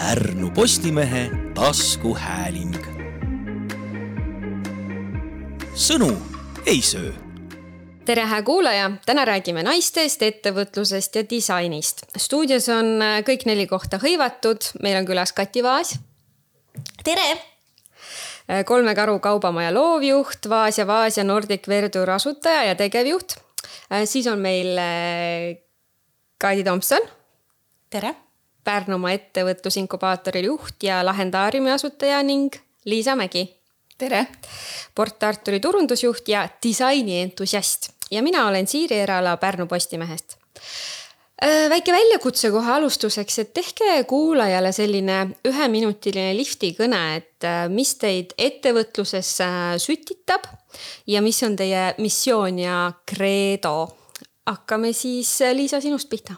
Pärnu Postimehe taskuhääling. sõnu ei söö tere, hää kuulaja, täna räägime naistest, ettevõtlusest ja disainist. stuudios on äh, kõik neli kohta hõivatud, meil on külas Kati Vaas. tere. Äh, kolme Karu kaubamaja loovjuht, Vaas ja Vaas ja Nordic Verdur asutaja ja tegevjuht. Äh, siis on meil Kaidi Tomson. tere. Pärnumaa ettevõtlusinkubaatori juht ja Lahendaariumi asutaja ning Liisa Mägi. tere. Port Arturi turundusjuht ja disainientusiast ja mina olen Siiri Erala Pärnu Postimehest väike väljakutse kohe alustuseks, et tehke kuulajale selline üheminutiline liftikõne, et äh, mis teid ettevõtluses sütitab ja mis on teie missioon ja kreedo. hakkame siis, Liisa, sinust pihta.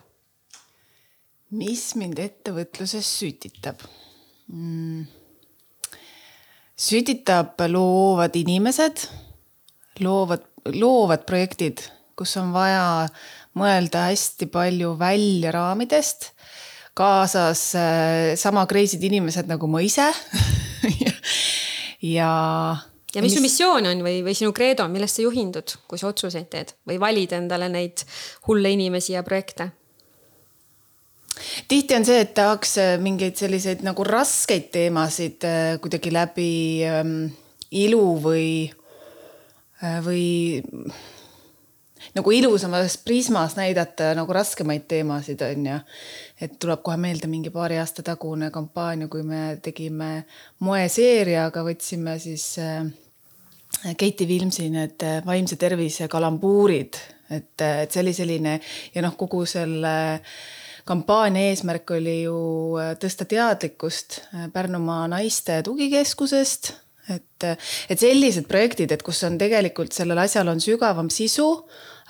Mis mind ettevõtluses sütitab mm.? sütitab loovad inimesed, loovad loovad projektid, kus on vaja mõelda hästi palju välja raamidest, kaasas äh, sama crazy'd inimesed nagu ma ise ja. ja mis su missioon on või, või sinu kreedo, millest sa juhindud, kui sa otsuseid teed või valid endale neid hulle inimesi ja projekte? Tihti on see, et tahaks äh, mingeid selliseid nagu raskeid teemasid äh, kuidagi läbi ähm, ilu või Äh, või nagu ilusamas prismas näidata nagu raskemaid teemasid, on ju. et tuleb kohe meelde mingi paari aasta tagune kampaania, kui me tegime moeseeriaga, võtsime siis äh, Keiti Vilmsi need äh, vaimse tervise kalambuurid, et, et see oli selline ja noh, kogu selle kampaania eesmärk oli ju tõsta teadlikkust Pärnumaa naiste tugikeskusest et, et sellised projektid, et kus on tegelikult sellel asjal on sügavam sisu,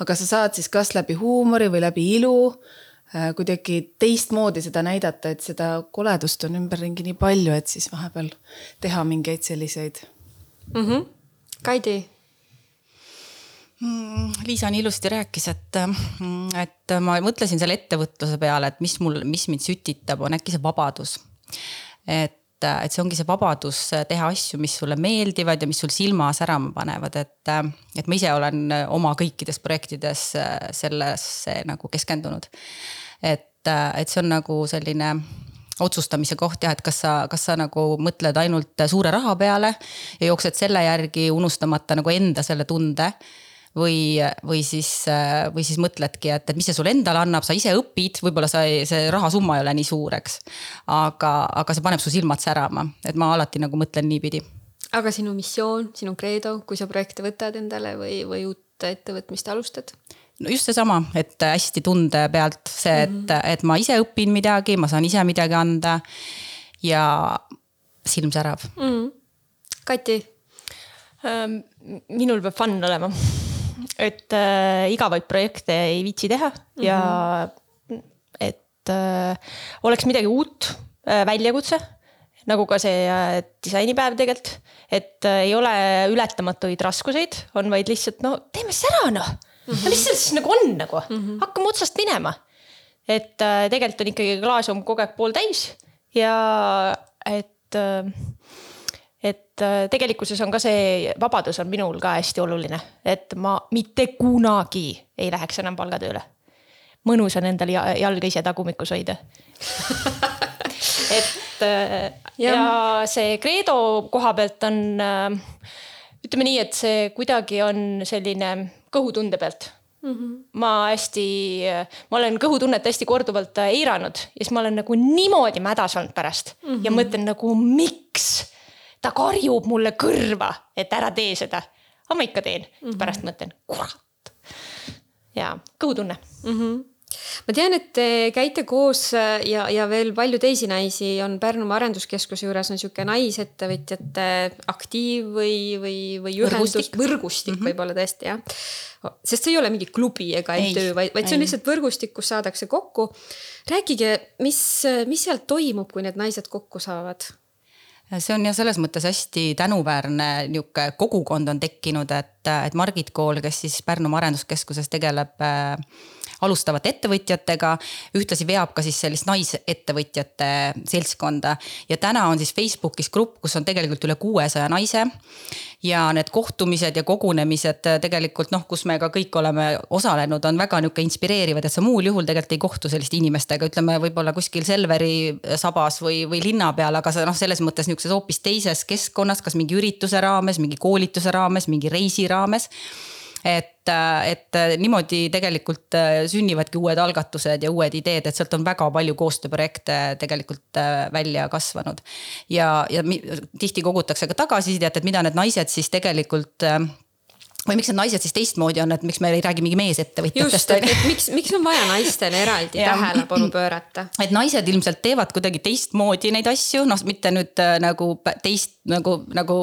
aga sa saad siis kas läbi huumori või läbi ilu äh, kuidagi teistmoodi seda näidata, et seda koledust on ümberringi nii palju, et siis vahepeal teha mingeid selliseid mm. -hmm. Kaidi. Liisa nii ilusti rääkis, et, mm, et ma mõtlesin selle ettevõtluse peale, et mis mul, mis mind sütitab, on äkki see vabadus. et, et see ongi see vabadus teha asju, mis sulle meeldivad ja mis sul silma särama panevad, et, et ma ise olen oma kõikides projektides sellesse nagu keskendunud. et, et see on nagu selline otsustamise koht jah, et kas sa, kas sa nagu mõtled ainult suure raha peale ja jooksed selle järgi, unustamata nagu enda selle tunde või, või siis, või siis mõtledki, et, et mis see sulle endale annab, sa ise õpid, võib-olla sa ei, see rahasumma ei ole nii suur, eks. aga, aga see paneb su silmad särama, et ma alati nagu mõtlen niipidi. aga sinu missioon, sinu kreedo, kui sa projekte võtad endale või, või uut ettevõtmist alustad? no just seesama, et hästi tunde pealt see, et mm, -hmm. et ma ise õpin midagi, ma saan ise midagi anda ja silm särab mm. -hmm. Kati ähm,? minul peab fun olema et äh, igavaid projekte ei viitsi teha mm -hmm. ja et äh, oleks midagi uut äh,, väljakutse nagu ka see äh, disainipäev tegelikult, et äh, ei ole ületamatuid raskuseid, on vaid lihtsalt no teeme siis ära noh mm. -hmm. no mis sellest siis nagu on nagu mm, -hmm. hakkame otsast minema. et äh, tegelikult on ikkagi klaas on kogu aeg pooltäis ja et et äh, tegelikkuses on ka see vabadus on minul ka hästi oluline, et ma mitte kunagi ei läheks enam palgatööle. mõnus on endal jalga ise tagumikus hoida et äh, ja. ja see Kreedo koha pealt on, äh, ütleme nii, et see kuidagi on selline kõhutunde pealt Mm -hmm. ma hästi, ma olen kõhutunnet hästi korduvalt eiranud ja siis ma olen nagu niimoodi mädas olnud pärast mm -hmm. ja mõtlen nagu miks ta karjub mulle kõrva, et ära tee seda. aga ma ikka teen mm, -hmm. pärast mõtlen, kurat. ja kõhutunne mm. -hmm ma tean, et te käite koos äh, ja, ja veel palju teisi naisi on Pärnumaa Arenduskeskuse juures on sihuke naisettevõtjate aktiiv või, või, või ühendus, võrgustik, võrgustik mm -hmm. võib-olla tõesti jah. sest see ei ole mingi klubi ega MTÜ, vaid, vaid see on lihtsalt võrgustik, kus saadakse kokku. rääkige, mis, mis seal toimub, kui need naised kokku saavad see on jah, selles mõttes hästi tänuväärne nihuke kogukond on tekkinud, et, et Margit Kool, kes siis Pärnumaa Arenduskeskuses tegeleb äh, alustavate ettevõtjatega. ühtlasi veab ka siis sellist naisettevõtjate seltskonda ja täna on siis Facebookis grupp, kus on tegelikult üle kuuesaja naise. ja need kohtumised ja kogunemised tegelikult noh, kus me ka kõik oleme osalenud, on väga nihuke inspireerivad, et sa muul juhul tegelikult ei kohtu selliste inimestega, ütleme võib-olla kuskil Selveri sabas või, või linna peal, aga sa noh, selles mõttes nihukeses hoopis teises keskkonnas, kas mingi ürituse raames, mingi koolituse raames, mingi reisi raames et, et niimoodi tegelikult sünnivadki uued algatused ja uued ideed, et sealt on väga palju koostööprojekte tegelikult välja kasvanud. ja, ja tihti kogutakse ka tagasisidet, et mida need naised siis tegelikult või miks need naised siis teistmoodi on, et miks me ei räägi mingi meesettevõtjatest. just, et, et miks, miks on vaja naistele eraldi tähelepanu pöörata? et naised ilmselt teevad kuidagi teistmoodi neid asju, noh, mitte nüüd äh, nagu teist nagu, nagu,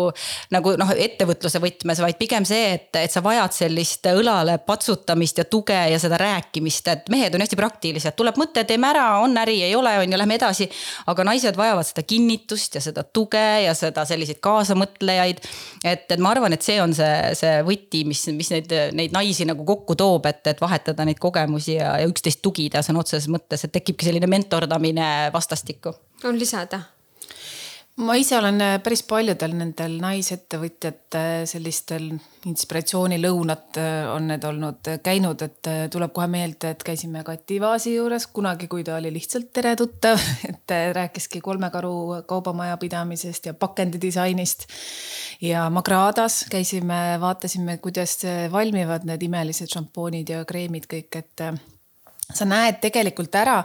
nagu noh, ettevõtluse võtmes, vaid pigem see, et, et sa vajad sellist õlale patsutamist ja tuge ja seda rääkimist, et mehed on hästi praktilised, tuleb mõte, teeme ära, on äri, ei ole, on ju, lähme edasi. aga naised vajavad seda kinnitust ja seda tuge ja seda selliseid kaasamõtlejaid. et, et ma arvan, et see on see, see võti keti, mis, mis neid, neid naisi nagu kokku toob, et, et vahetada neid kogemusi ja, ja üksteist tugida sõna otseses mõttes, et tekibki selline mentordamine vastastikku. on lisada? Ma ise olen äh, päris paljudel nendel naisettevõtjate sellistel inspiratsioonilõunad äh, on need olnud käinud, et tuleb kohe meelde, et käisime Kati Vaasi juures kunagi, kui ta oli lihtsalt tere tuttav, et rääkiski kolme karu kaubamajapidamisest ja pakendidisainist. ja Magradas käisime, vaatasime, kuidas valmivad need imelised šampoonid ja kreemid kõik, et sa näed tegelikult ära,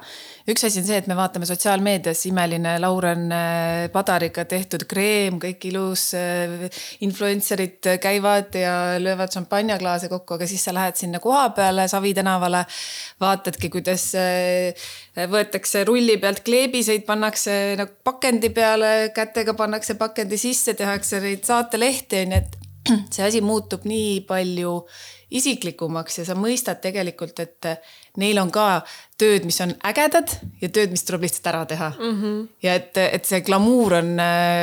üks asi on see, et me vaatame sotsiaalmeedias imeline Lauren äh, Padariga tehtud kreem, kõik ilus. Äh, influencer'id käivad ja löövad šampanjaklaase kokku, aga siis sa lähed sinna koha peale Savi tänavale. vaatadki, kuidas äh, võetakse rulli pealt kleebiseid, pannakse nagu pakendi peale, kätega pannakse pakendi sisse, tehakse neid saatelehti on ju, et see asi muutub nii palju isiklikumaks ja sa mõistad tegelikult, et neil on ka tööd, mis on ägedad ja tööd, mis tuleb lihtsalt ära teha mm. -hmm. ja et, et see glamuur on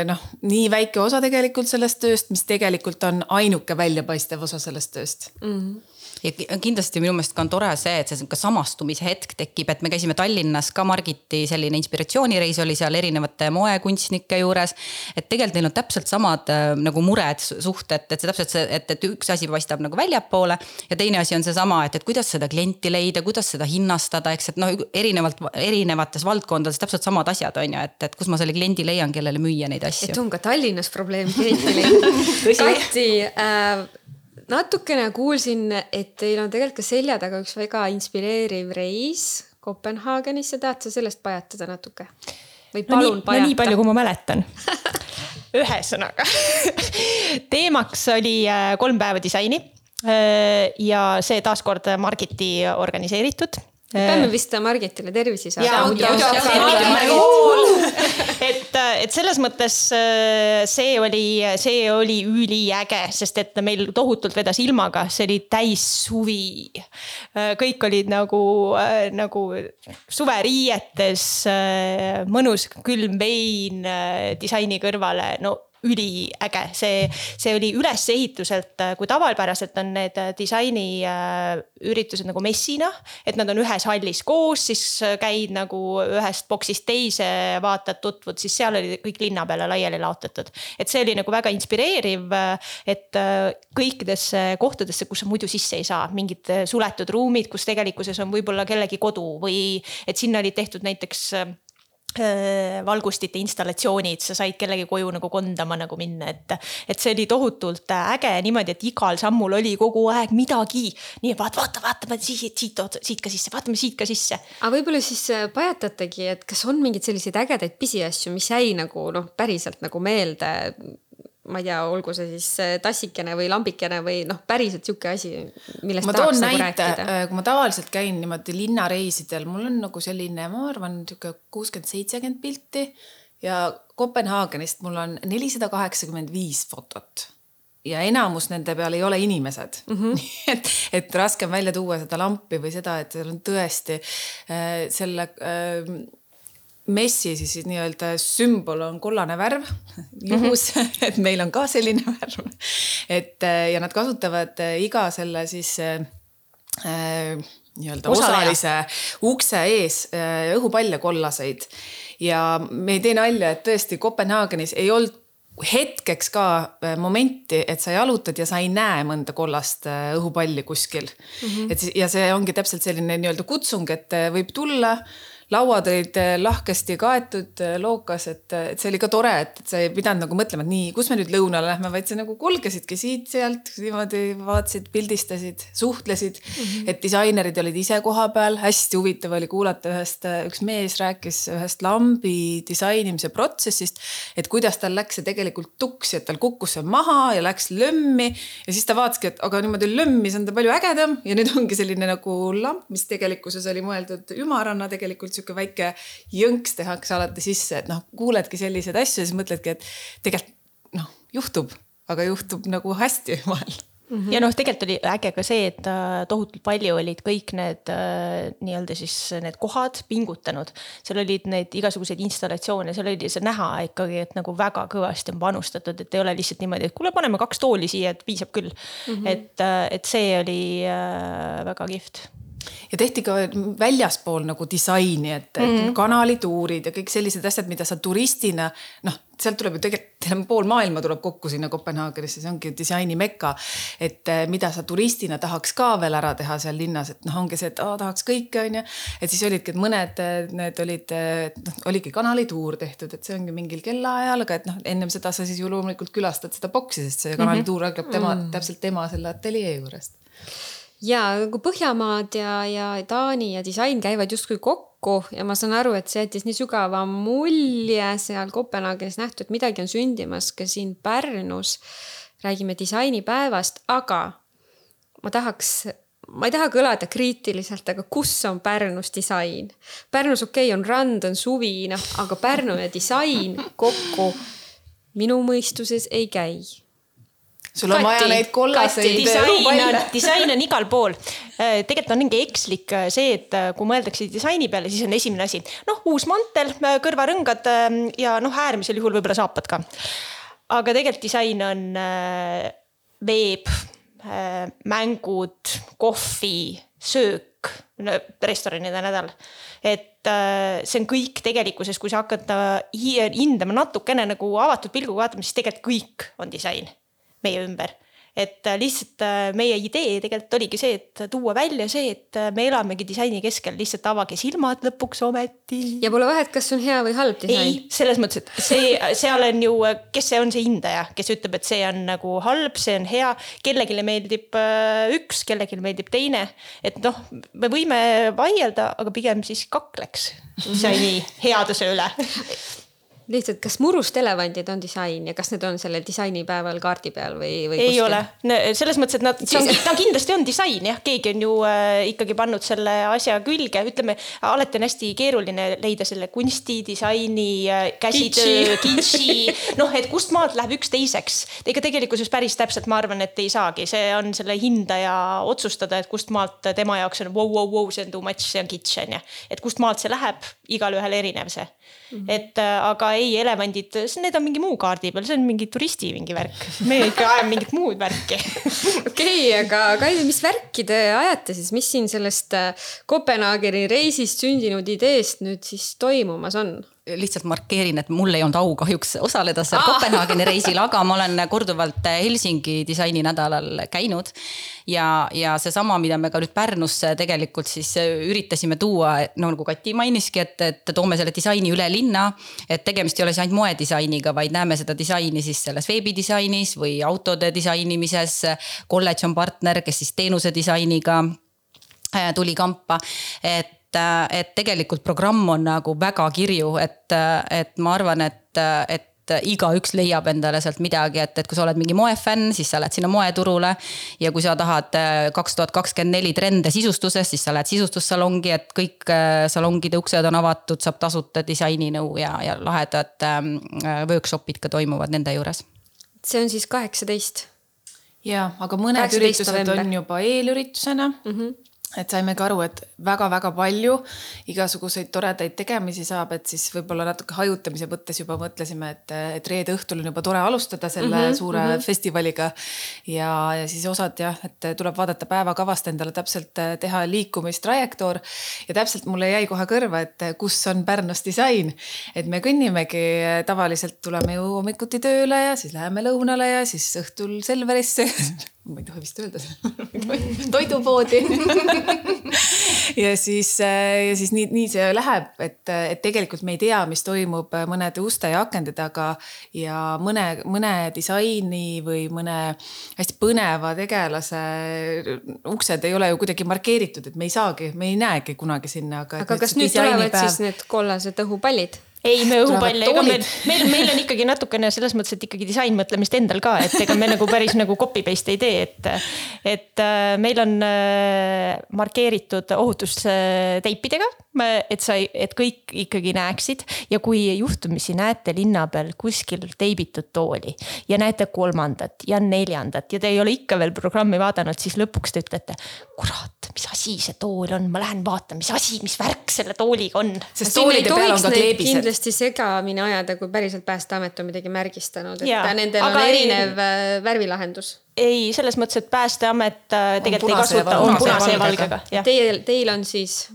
noh, nii väike osa tegelikult sellest tööst, mis tegelikult on ainuke väljapaistev osa sellest tööst mm. -hmm ja kindlasti minu meelest ka on tore see, et see sihuke samastumise hetk tekib, et me käisime Tallinnas ka Margiti selline inspiratsioonireis oli seal erinevate moekunstnike juures. et tegelikult neil on täpselt samad äh, nagu mured, suhted, et see täpselt see, et, et üks asi paistab nagu väljapoole. ja teine asi on seesama, et, et kuidas seda klienti leida, kuidas seda hinnastada, eks, et noh, erinevalt, erinevates valdkondades täpselt samad asjad on ju, et, et kus ma selle kliendi leian, kellele müüa neid asju. et on ka Tallinnas probleem klienti leida Kati äh, natukene kuulsin, et teil on tegelikult ka selja taga üks väga inspireeriv reis Kopenhaagenisse, tahad sa sellest pajatada natuke? või palun no, pajata? no nii palju, kui ma mäletan ühesõnaga teemaks oli äh, kolm päeva disaini. Äh, ja see taaskord Margiti organiseeritud peame vist Margitile tervisi saama. Et, et selles mõttes äh, see oli, see oli üliäge, sest et meil tohutult vedas ilmaga, see oli täis suvi. Äh, kõik olid nagu, äh, nagu suveriietes, mõnus külm vein disaini kõrvale, no üliäge, see, see oli ülesehituselt, kui tavapäraselt on need disainiüritused nagu messina. et nad on ühes hallis koos, siis käid nagu ühest boksist teise, vaatad, tutvud, siis seal oli kõik linna peale laiali laotatud. et see oli nagu väga inspireeriv, et kõikidesse kohtadesse, kus sa muidu sisse ei saa, mingid suletud ruumid, kus tegelikkuses on võib-olla kellegi kodu või et sinna olid tehtud näiteks Äh, valgustite installatsioonid, sa said kellegi koju nagu kondama nagu minna, et. et see oli tohutult äge niimoodi, et igal sammul oli kogu aeg midagi. nii, vaata, vaata, vaatame siit, siit, siit ka sisse, vaatame siit ka sisse. aga võib-olla siis äh, pajatategi, et kas on mingeid selliseid ägedaid pisiasju, mis jäi nagu noh, päriselt nagu meelde ma ei tea, olgu see siis äh, tassikene või lambikene või noh, päriselt sihuke asi, millest ma tahaks nagu näite, rääkida. Äh, kui ma tavaliselt käin niimoodi linnareisidel, mul on nagu selline, ma arvan, sihuke kuuskümmend, seitsekümmend pilti ja Kopenhaagenist mul on nelisada kaheksakümmend viis fotot ja enamus nende peal ei ole inimesed mm. -hmm. et, et raske on välja tuua seda lampi või seda, et seal on tõesti äh, selle äh, messi siis nii-öelda sümbol on kollane värv, juhus mm, -hmm. et meil on ka selline värv. et ja nad kasutavad iga selle siis äh, nii-öelda Osaleja. osalise ukse ees äh, õhupalle kollaseid. ja me ei tee nalja, et tõesti Kopenhaagenis ei olnud hetkeks ka äh, momenti, et sa jalutad ja sa ei näe mõnda kollast äh, õhupalli kuskil mm. -hmm. et ja see ongi täpselt selline nii-öelda kutsung, et äh, võib tulla lauad olid äh, lahkesti kaetud, äh, lookas, et, et see oli ka tore, et, et sa ei pidanud nagu mõtlema, et nii, kus me nüüd lõunale lähme, vaid sa nagu kulgesidki siit-sealt niimoodi vaatasid, pildistasid, suhtlesid mm. -hmm. et disainerid olid ise kohapeal, hästi huvitav oli kuulata ühest, üks mees rääkis ühest lambi disainimise protsessist, et kuidas tal läks see tegelikult tuksi, et tal kukkus see maha ja läks lömmi ja siis ta vaataski, et aga niimoodi lömmis on ta palju ägedam ja nüüd ongi selline nagu lamp, mis tegelikkuses oli mõeldud ümarana tegelikult sihuke väike jõnks tehakse alati sisse, et noh, kuuledki selliseid asju ja siis mõtledki, et tegelikult noh, juhtub, aga juhtub nagu hästi vahel ja noh, tegelikult oli äge ka see, et äh, tohutult palju olid kõik need äh, nii-öelda siis need kohad pingutanud. seal olid neid igasuguseid installatsioone, seal oli see näha ikkagi, et nagu väga kõvasti on panustatud, et ei ole lihtsalt niimoodi, et kuule, paneme kaks tooli siia, et piisab küll mm. -hmm. et, et see oli äh, väga kihvt ja tehti ka väljaspool nagu disaini, et mm -hmm. kanalituurid ja kõik sellised asjad, mida sa turistina noh, sealt tuleb ju tegelikult pool maailma tuleb kokku sinna Kopenhaagenisse, see ongi disaini meka. et eh, mida sa turistina tahaks ka veel ära teha seal linnas, et noh, ongi see, et oh, tahaks kõike, onju. et siis olidki, et mõned eh, need olid, noh, oligi kanalituur tehtud, et see ongi mingil kellaajal, aga et noh, ennem seda sa siis ju loomulikult külastad seda boksi, sest see kanalituur algab tema mm, -hmm. täpselt tema selle ateljee juurest ja nagu Põhjamaad ja, ja Taani ja disain käivad justkui kokku ja ma saan aru, et see jättis nii sügava mulje seal Kopenhaagenis nähtu, et midagi on sündimas ka siin Pärnus. räägime disainipäevast, aga ma tahaks, ma ei taha kõlada kriitiliselt, aga kus on Pärnus disain? Pärnus okei okay, on rand, on suvi, noh, aga Pärnu ja disain kokku minu mõistuses ei käi sul on vaja neid kollaseid disain on, igal pool. tegelikult on mingi ekslik äh, see, et äh, kui mõeldakse disaini peale, siis on esimene asi, noh, uus mantel, kõrvarõngad ähm, ja noh, äärmisel juhul võib-olla saapad ka. aga tegelikult disain on äh, veeb, mängud, kohvi, söök, restoranide nädal. et see on kõik tegelikkuses, kui sa hakkad hindama natukene nagu avatud pilguga vaatama, siis tegelikult kõik on disain meie ümber. et äh, lihtsalt äh, meie idee tegelikult oligi see, et tuua välja see, et äh, me elamegi disaini keskel, lihtsalt avage silmad lõpuks ometi. ja pole vahet, kas on hea või halb disain. ei, selles mõttes, et see, seal on ju, kes see on see hindaja, kes ütleb, et see on nagu halb, see on hea. kellelegi meeldib üks, kellelegi meeldib teine. et noh, me võime vaielda, aga pigem siis kakleks disaini headuse üle lihtsalt, kas murust elevandid on disain ja kas need on sellel disainipäeval kaardi peal või, või? ei kuskil? ole, selles mõttes, et nad, ta kindlasti on disain jah, keegi on ju äh, ikkagi pannud selle asja külge, ütleme alati on hästi keeruline leida selle kunsti, disaini, äh, käsitöö, kitši, noh, et kust maalt läheb üks teiseks. ega tegelikkuses päris täpselt ma arvan, et ei saagi, see on selle hindaja otsustada, et kust maalt tema jaoks on vau, vau, vau, see on too much, see on kitsch on ju. et kust maalt see läheb, igalühel erinev see. -hmm. et äh, aga ei, elevandid, need on mingi muu kaardi peal, see on mingi turisti mingi värk. me ikka ajame mingit muud värki. okei, aga Kaidi, mis värki te ajate siis, mis siin sellest äh, Kopenhaageni reisist sündinud ideest nüüd siis toimumas on? Lihtsalt markeerin, et mul ei olnud au kahjuks osaleda seal Kopenhaageni reisil, aga ma olen korduvalt Helsingi disaininädalal käinud. ja, ja seesama, mida me ka nüüd Pärnusse tegelikult siis üritasime tuua, no nagu Kati mainiski, et, et toome selle disaini üle linna. et tegemist ei ole siis ainult moedisainiga, vaid näeme seda disaini siis selles veebidisainis või autode disainimises. kolledž on partner, kes siis teenuse disainiga äh, tuli kampa, et et, et tegelikult programm on nagu väga kirju, et, et ma arvan, et, et igaüks leiab endale sealt midagi, et, et kui sa oled mingi moefänn, siis sa lähed sinna moeturule. ja kui sa tahad kaks tuhat kakskümmend neli trende sisustuses, siis sa lähed sisustussalongi, et kõik salongide uksed on avatud, saab tasuta disaininõu ja, ja lahedad ähm, workshop'id ka toimuvad nende juures. see on siis kaheksateist. ja, aga mõned üritused november. on juba eelüritusena mm. -hmm et saime ka aru, et väga-väga palju igasuguseid toredaid tegemisi saab, et siis võib-olla natuke hajutamise mõttes juba mõtlesime, et, et reede õhtul on juba tore alustada selle mm -hmm, suure mm -hmm. festivaliga. ja, ja siis osad jah, et tuleb vaadata päevakavast endale täpselt teha liikumistrajektoor ja täpselt mulle jäi kohe kõrva, et kus on Pärnus disain. et me kõnnimegi, tavaliselt tuleme ju hommikuti tööle ja siis läheme lõunale ja siis õhtul Selverisse ma ei tohi vist öelda toidupoodi ja siis, ja siis nii, nii see läheb, et, et tegelikult me ei tea, mis toimub mõnede uste ja akende taga ja mõne, mõne disaini või mõne hästi põneva tegelase uksed ei ole ju kuidagi markeeritud, et me ei saagi, me ei näegi kunagi sinna, aga. aga kas nüüd tulevad päev... siis need kollased õhupallid? Ei, me õhupalle, ega meil, meil, meil on ikkagi natukene selles mõttes, et ikkagi disainmõtlemist endal ka, et ega me nagu päris nagu copy paste ei tee, et. et äh, meil on äh, markeeritud ohutusteipidega, et sa, et kõik ikkagi näeksid ja kui juhtumisi näete linna peal kuskil teibitud tooli ja näete kolmandat ja neljandat ja te ei ole ikka veel programmi vaadanud, siis lõpuks te ütlete, kurat, mis asi see tool on, ma lähen vaatan, mis asi, mis värk selle tooliga on. sest toolide peal on ka kleebised kindlasti segamini ajada, kui päriselt Päästeamet on midagi märgistanud, et ja, nendel on erinev ei, äh, värvilahendus. ei, selles mõttes, et Päästeamet äh, tegelikult ei kasuta, on punase ja valgega. Teil, teil on siis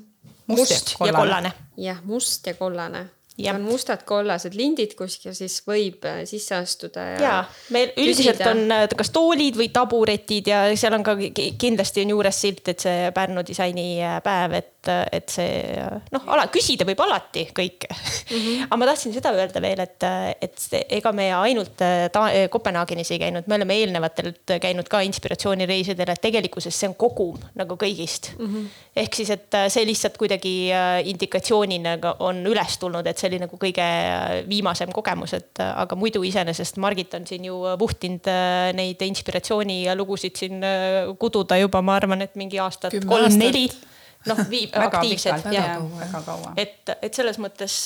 must, must ja kollane. jah, must ja kollane on mustad kollased lindid kuskil, siis võib äh, sisse astuda ja. ja meil üldiselt küsida. on kas toolid või taburetid ja seal on ka kindlasti on juures silt, et see Pärnu disainipäev, et et, et see noh, ala, küsida võib alati kõike mm. -hmm. aga ma tahtsin seda öelda veel, et, et ega me ainult ta, Kopenhaagenis ei käinud, me oleme eelnevatelt käinud ka inspiratsioonireisidel, et tegelikkuses see on kogum nagu kõigist mm. -hmm. ehk siis, et see lihtsalt kuidagi äh, indikatsioonina on üles tulnud, et see oli nagu kõige viimasem kogemus, et aga muidu iseenesest Margit on siin ju puhtinud äh, neid inspiratsioonilugusid siin äh, kududa juba, ma arvan, et mingi aastat kolm-neli noh, viib aktiivselt ja et, et selles mõttes,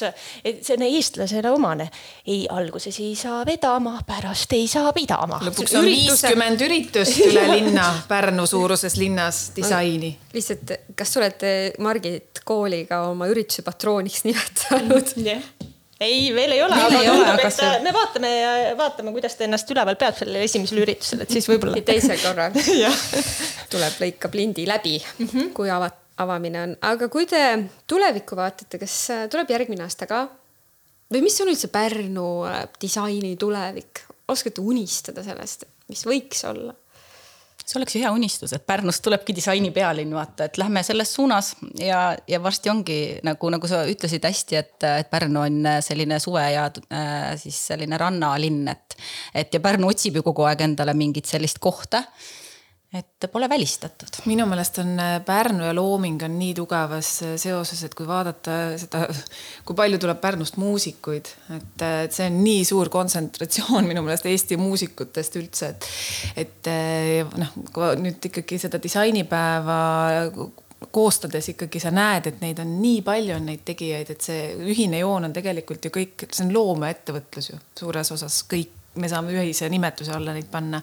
et see on eestlasele omane. ei, alguses ei saa vedama, pärast ei saa pidama. lõpuks on viiskümmend üritust üle linna, Pärnu suuruses linnas disaini. lihtsalt, kas olete Margit kooliga oma ürituse patrooniks nimetanud yeah.? ei, veel ei ole, aga tundub, et see... me vaatame ja vaatame, kuidas ta ennast üleval peab sellel esimesel üritusel, et siis võib-olla. teisel korral tuleb, lõikab lindi läbi mm, -hmm. kui avat-, avamine on, aga kui te tulevikku vaatate, kas äh, tuleb järgmine aasta ka? või mis on üldse Pärnu äh, disaini tulevik, oskate unistada sellest, mis võiks olla? see oleks ju hea unistus, et Pärnust tulebki disaini pealinn, vaata, et lähme selles suunas ja, ja varsti ongi nagu, nagu sa ütlesid hästi, et, et Pärnu on selline suve ja äh, siis selline rannalinn, et, et ja Pärnu otsib ju kogu aeg endale mingit sellist kohta et pole välistatud. minu meelest on äh, Pärnu ja looming on nii tugevas äh, seoses, et kui vaadata seda, kui palju tuleb Pärnust muusikuid, et, äh, et see on nii suur kontsentratsioon minu meelest Eesti muusikutest üldse, et, et noh, nüüd ikkagi seda disainipäeva koostades ikkagi sa näed, et neid on nii palju, on neid tegijaid, et see ühine joon on tegelikult ju kõik, see on loomeettevõtlus ju suures osas kõik me saame ühise nimetuse alla neid panna.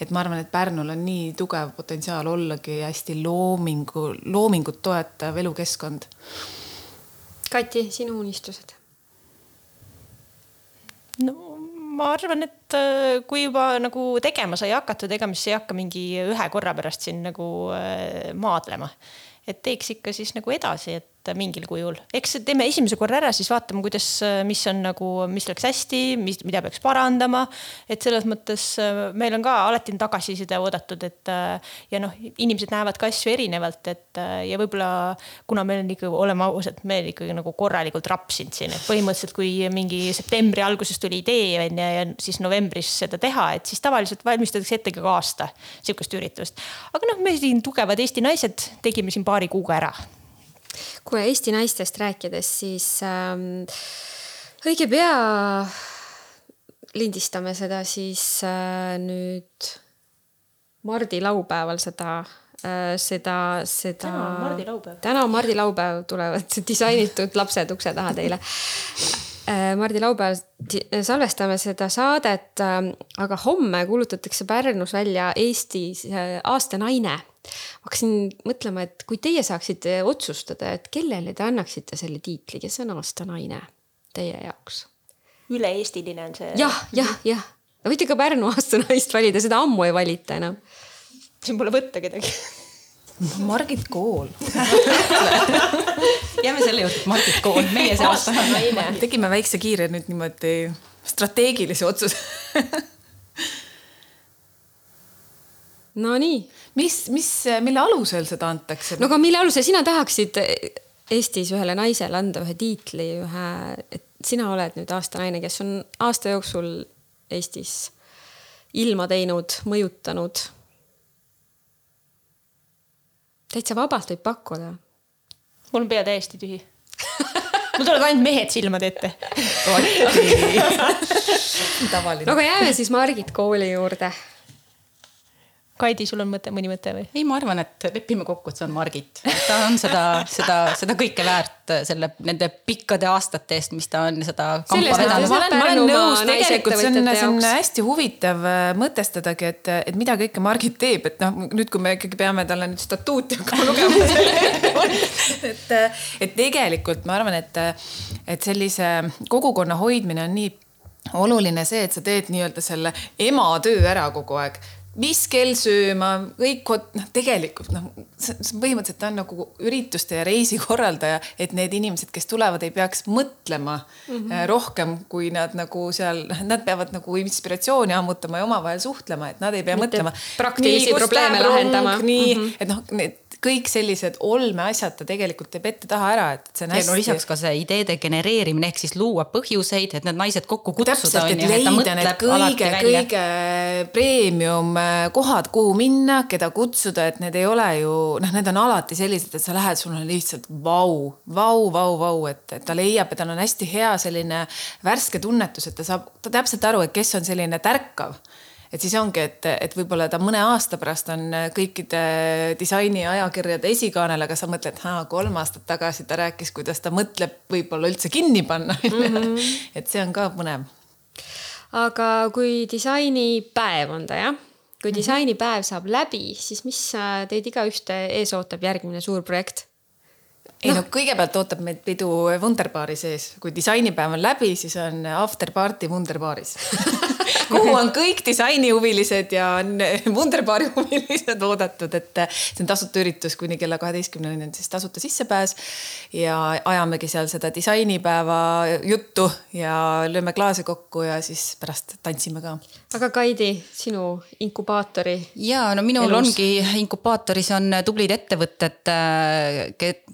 et ma arvan, et Pärnul on nii tugev potentsiaal ollagi hästi loomingu, loomingut toetav elukeskkond. Kati, sinu unistused? no ma arvan, et äh, kui juba nagu tegema sai hakatud, ega mis ei hakka mingi ühe korra pärast siin nagu äh, maadlema. Et teeks ikka siis nagu edasi, et mingil kujul, eks teeme esimese korra ära, siis vaatame, kuidas, mis on nagu, mis läks hästi, mis, mida peaks parandama. et selles mõttes äh, meil on ka alati on tagasiside oodatud, et äh, ja noh, inimesed näevad ka asju erinevalt, et äh, ja võib-olla kuna meil on ikka, oleme ausad, me ikkagi nagu korralikult rapsinud siin, et põhimõtteliselt kui mingi septembri alguses tuli idee on ju ja siis novembris seda teha, et siis tavaliselt valmistatakse ette ka aasta sihukest üritust. aga noh, me siin tugevad Eesti naised tegime siin paari kuuga ära kui Eesti naistest rääkides, siis ähm, õige pea lindistame seda siis äh, nüüd Mardi laupäeval seda äh,, seda, seda. täna on Mardi laupäev. täna on Mardi laupäev, tulevad disainitud lapsed ukse taha teile äh,. Mardi laupäeval salvestame seda saadet äh,, aga homme kuulutatakse Pärnus välja Eesti äh, aasta naine hakkasin mõtlema, et kui teie saaksite otsustada, et kellele te annaksite selle tiitli, kes on aasta naine teie jaoks? üle-eestiline on see. jah, jah, jah. võite ka Pärnu aasta naist valida, seda ammu ei valita enam. siin pole võtta kedagi Margit Kool jääme selle juurde, et Margit Kool, meie see aasta naine. tegime väikse kiire nüüd niimoodi strateegilise otsuse Nonii. mis, mis, mille alusel seda antakse? no aga mille alusel sina tahaksid Eestis ühele naisele anda ühe tiitli, ühe, et sina oled nüüd aasta naine, kes on aasta jooksul Eestis ilma teinud, mõjutanud. täitsa vabalt võib pakkuda. mul on pea täiesti tühi mul tulevad ainult mehed silmade ette tavaline. no aga jääme siis Margit kooli juurde Kaidi, sul on mõte, mõni mõte või? ei, ma arvan, et lepime kokku, et see on Margit. ta on seda, seda, seda kõike väärt selle, nende pikkade aastate eest, mis ta on seda ma olen, ma olen nõus, tegelikult see on, see on hästi huvitav äh, mõtestadagi, et, et mida kõike Margit teeb, et noh, nüüd, kui me ikkagi peame talle nüüd statuuti hakkama lugema et, et tegelikult ma arvan, et, et sellise kogukonna hoidmine on nii oluline see, et sa teed nii-öelda selle ema töö ära kogu aeg mis kell sööma, kõik, noh, tegelikult noh, põhimõtteliselt ta on nagu ürituste ja reisikorraldaja, et need inimesed, kes tulevad, ei peaks mõtlema mm -hmm. rohkem, kui nad nagu seal, noh, nad peavad nagu inspiratsiooni ammutama ja omavahel suhtlema, et nad ei pea Mitte mõtlema. praktilisi probleeme lahendama. nii mm, -hmm. et noh, need kõik sellised olmeasjad ta tegelikult teeb ette-taha ära, et see on hästi. no lisaks ka see ideede genereerimine ehk siis luua põhjuseid, et need naised kokku kutsuda. täpselt, et leida need kõige, kõige premium kohad, kuhu minna, keda kutsuda, et need ei ole ju noh, need on alati sellised, et sa lähed, sul on lihtsalt vau, vau, vau, vau, et, et ta leiab ja tal on hästi hea selline värske tunnetus, et ta saab ta täpselt aru, et kes on selline tärkav et siis ongi, et, et võib-olla ta mõne aasta pärast on kõikide disainiajakirjade esikaanel, aga sa mõtled, kolm aastat tagasi ta rääkis, kuidas ta mõtleb võib-olla üldse kinni panna mm. -hmm. et see on ka põnev. aga kui disainipäev on ta jah, kui mhm. disainipäev saab läbi, siis mis teid igaühte ees ootab järgmine suur projekt? ei no. no kõigepealt ootab meid pidu Wunderbaari sees, kui disainipäev on läbi, siis on after party Wunderbaaris kuhu on kõik disainihuvilised ja Wunderbaari huvilised oodatud, et see on tasuta üritus kuni kella kaheteistkümneni on siis tasuta sissepääs. ja ajamegi seal seda disainipäeva juttu ja lööme klaase kokku ja siis pärast tantsime ka. aga Kaidi, sinu inkubaatori? ja no minul elus. ongi inkubaatoris on tublid ettevõtted,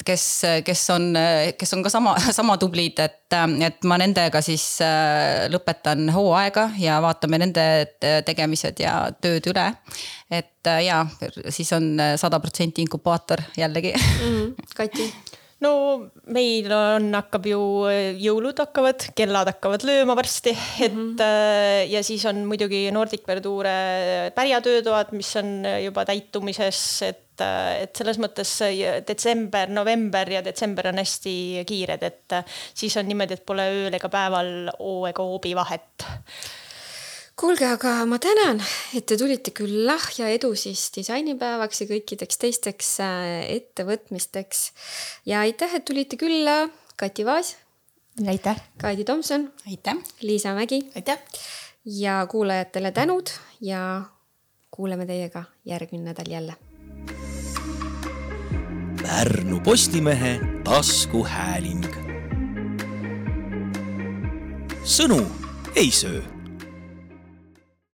kes, kes on, kes on ka sama, sama tublid, et, et ma nendega siis lõpetan hooaega ja vaatame nende tegemised ja tööd üle. et äh, ja siis on äh, sada protsenti inkubaator jällegi mm. Kati no meil on, hakkab ju jõulud hakkavad, kellad hakkavad lööma varsti, et mm -hmm. ja siis on muidugi Nordic Verdure pärjatöötoad, mis on juba täitumises, et et selles mõttes detsember, november ja detsember on hästi kiired, et siis on niimoodi, et pole ööl ega päeval oo ega hoobi vahet kuulge, aga ma tänan, et te tulite külla ja edu siis disainipäevaks ja kõikideks teisteks äh, ettevõtmisteks. ja aitäh, et tulite külla, Kati Vaas. aitäh. Kaidi Tomson. aitäh. Liisa Mägi. aitäh. ja kuulajatele tänud ja kuuleme teiega järgmine nädal jälle. Pärnu Postimehe taskuhääling. sõnu ei söö